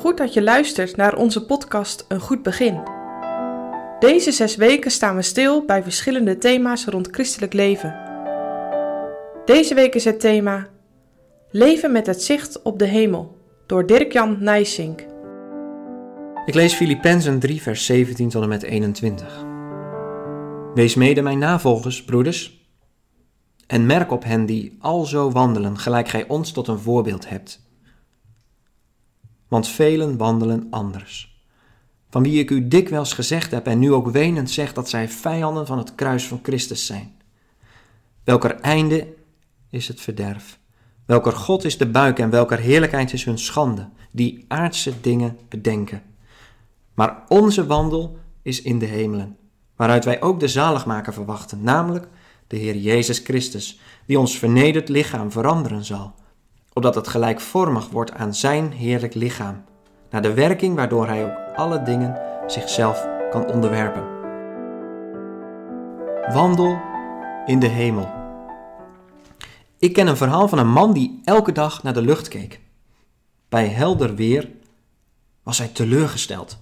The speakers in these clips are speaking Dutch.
Goed dat je luistert naar onze podcast Een Goed Begin. Deze zes weken staan we stil bij verschillende thema's rond christelijk leven. Deze week is het thema Leven met het zicht op de hemel door Dirk-Jan Nijsink. Ik lees Filippenzen 3 vers 17 tot en met 21. Wees mede mijn navolgers, broeders, en merk op hen die al zo wandelen, gelijk gij ons tot een voorbeeld hebt want velen wandelen anders. Van wie ik u dikwijls gezegd heb en nu ook wenend zeg dat zij vijanden van het kruis van Christus zijn. Welker einde is het verderf. Welker God is de buik en welker heerlijkheid is hun schande, die aardse dingen bedenken. Maar onze wandel is in de hemelen, waaruit wij ook de zaligmaker verwachten, namelijk de Heer Jezus Christus, die ons vernederd lichaam veranderen zal opdat het gelijkvormig wordt aan zijn heerlijk lichaam, naar de werking waardoor hij ook alle dingen zichzelf kan onderwerpen. Wandel in de hemel. Ik ken een verhaal van een man die elke dag naar de lucht keek. Bij helder weer was hij teleurgesteld,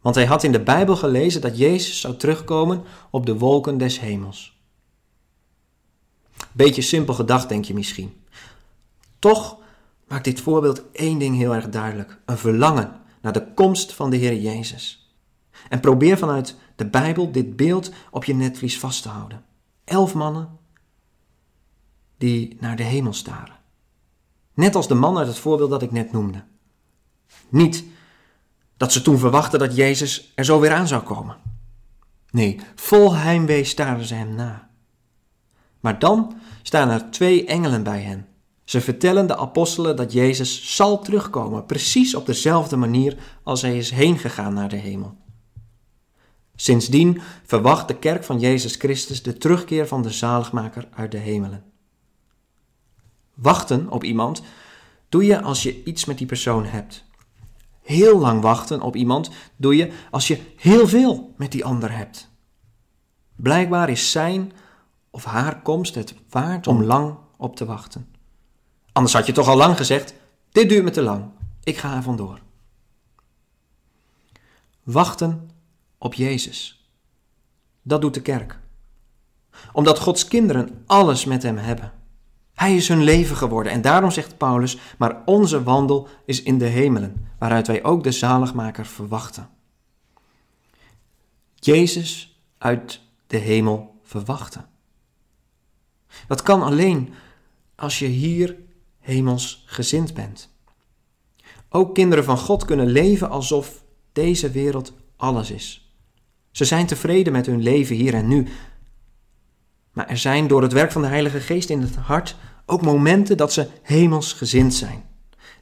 want hij had in de Bijbel gelezen dat Jezus zou terugkomen op de wolken des hemels. Beetje simpel gedacht, denk je misschien. Toch maakt dit voorbeeld één ding heel erg duidelijk: een verlangen naar de komst van de Heer Jezus. En probeer vanuit de Bijbel dit beeld op je netvlies vast te houden. Elf mannen die naar de hemel staren. Net als de man uit het voorbeeld dat ik net noemde. Niet dat ze toen verwachten dat Jezus er zo weer aan zou komen. Nee, vol heimwee staren ze hem na. Maar dan staan er twee engelen bij hen ze vertellen de apostelen dat Jezus zal terugkomen, precies op dezelfde manier als hij is heen gegaan naar de hemel. Sindsdien verwacht de kerk van Jezus Christus de terugkeer van de zaligmaker uit de hemelen. Wachten op iemand doe je als je iets met die persoon hebt. Heel lang wachten op iemand doe je als je heel veel met die ander hebt. Blijkbaar is zijn of haar komst het waard om lang op te wachten. Anders had je toch al lang gezegd: dit duurt me te lang. Ik ga er vandoor. Wachten op Jezus. Dat doet de kerk. Omdat Gods kinderen alles met Hem hebben. Hij is hun leven geworden en daarom zegt Paulus, maar onze wandel is in de hemelen, waaruit wij ook de zaligmaker verwachten. Jezus uit de hemel verwachten. Dat kan alleen als je hier hemels gezind bent. Ook kinderen van God kunnen leven alsof deze wereld alles is. Ze zijn tevreden met hun leven hier en nu. Maar er zijn door het werk van de Heilige Geest in het hart ook momenten dat ze hemels gezind zijn.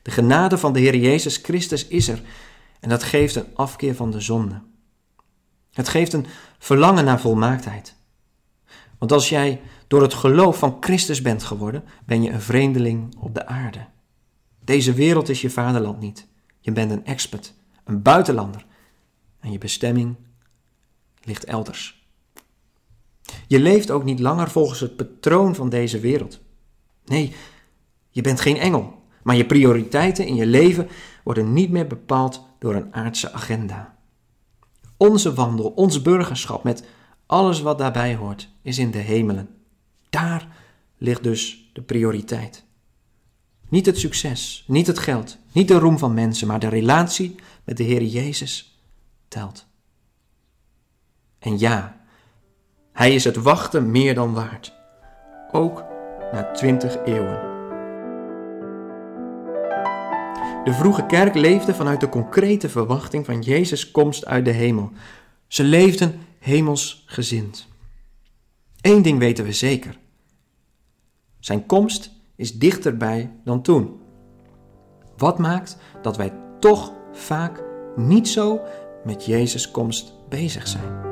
De genade van de Heer Jezus Christus is er en dat geeft een afkeer van de zonde. Het geeft een verlangen naar volmaaktheid. Want als jij door het geloof van Christus bent geworden, ben je een vreemdeling op de aarde. Deze wereld is je vaderland niet. Je bent een expert, een buitenlander. En je bestemming ligt elders. Je leeft ook niet langer volgens het patroon van deze wereld. Nee, je bent geen engel, maar je prioriteiten in je leven worden niet meer bepaald door een aardse agenda. Onze wandel, ons burgerschap met alles wat daarbij hoort, is in de hemelen. Daar ligt dus de prioriteit. Niet het succes, niet het geld, niet de roem van mensen, maar de relatie met de Heer Jezus telt. En ja, Hij is het wachten meer dan waard, ook na twintig eeuwen. De vroege kerk leefde vanuit de concrete verwachting van Jezus' komst uit de hemel. Ze leefden hemelsgezind. Eén ding weten we zeker. Zijn komst is dichterbij dan toen. Wat maakt dat wij toch vaak niet zo met Jezus' komst bezig zijn?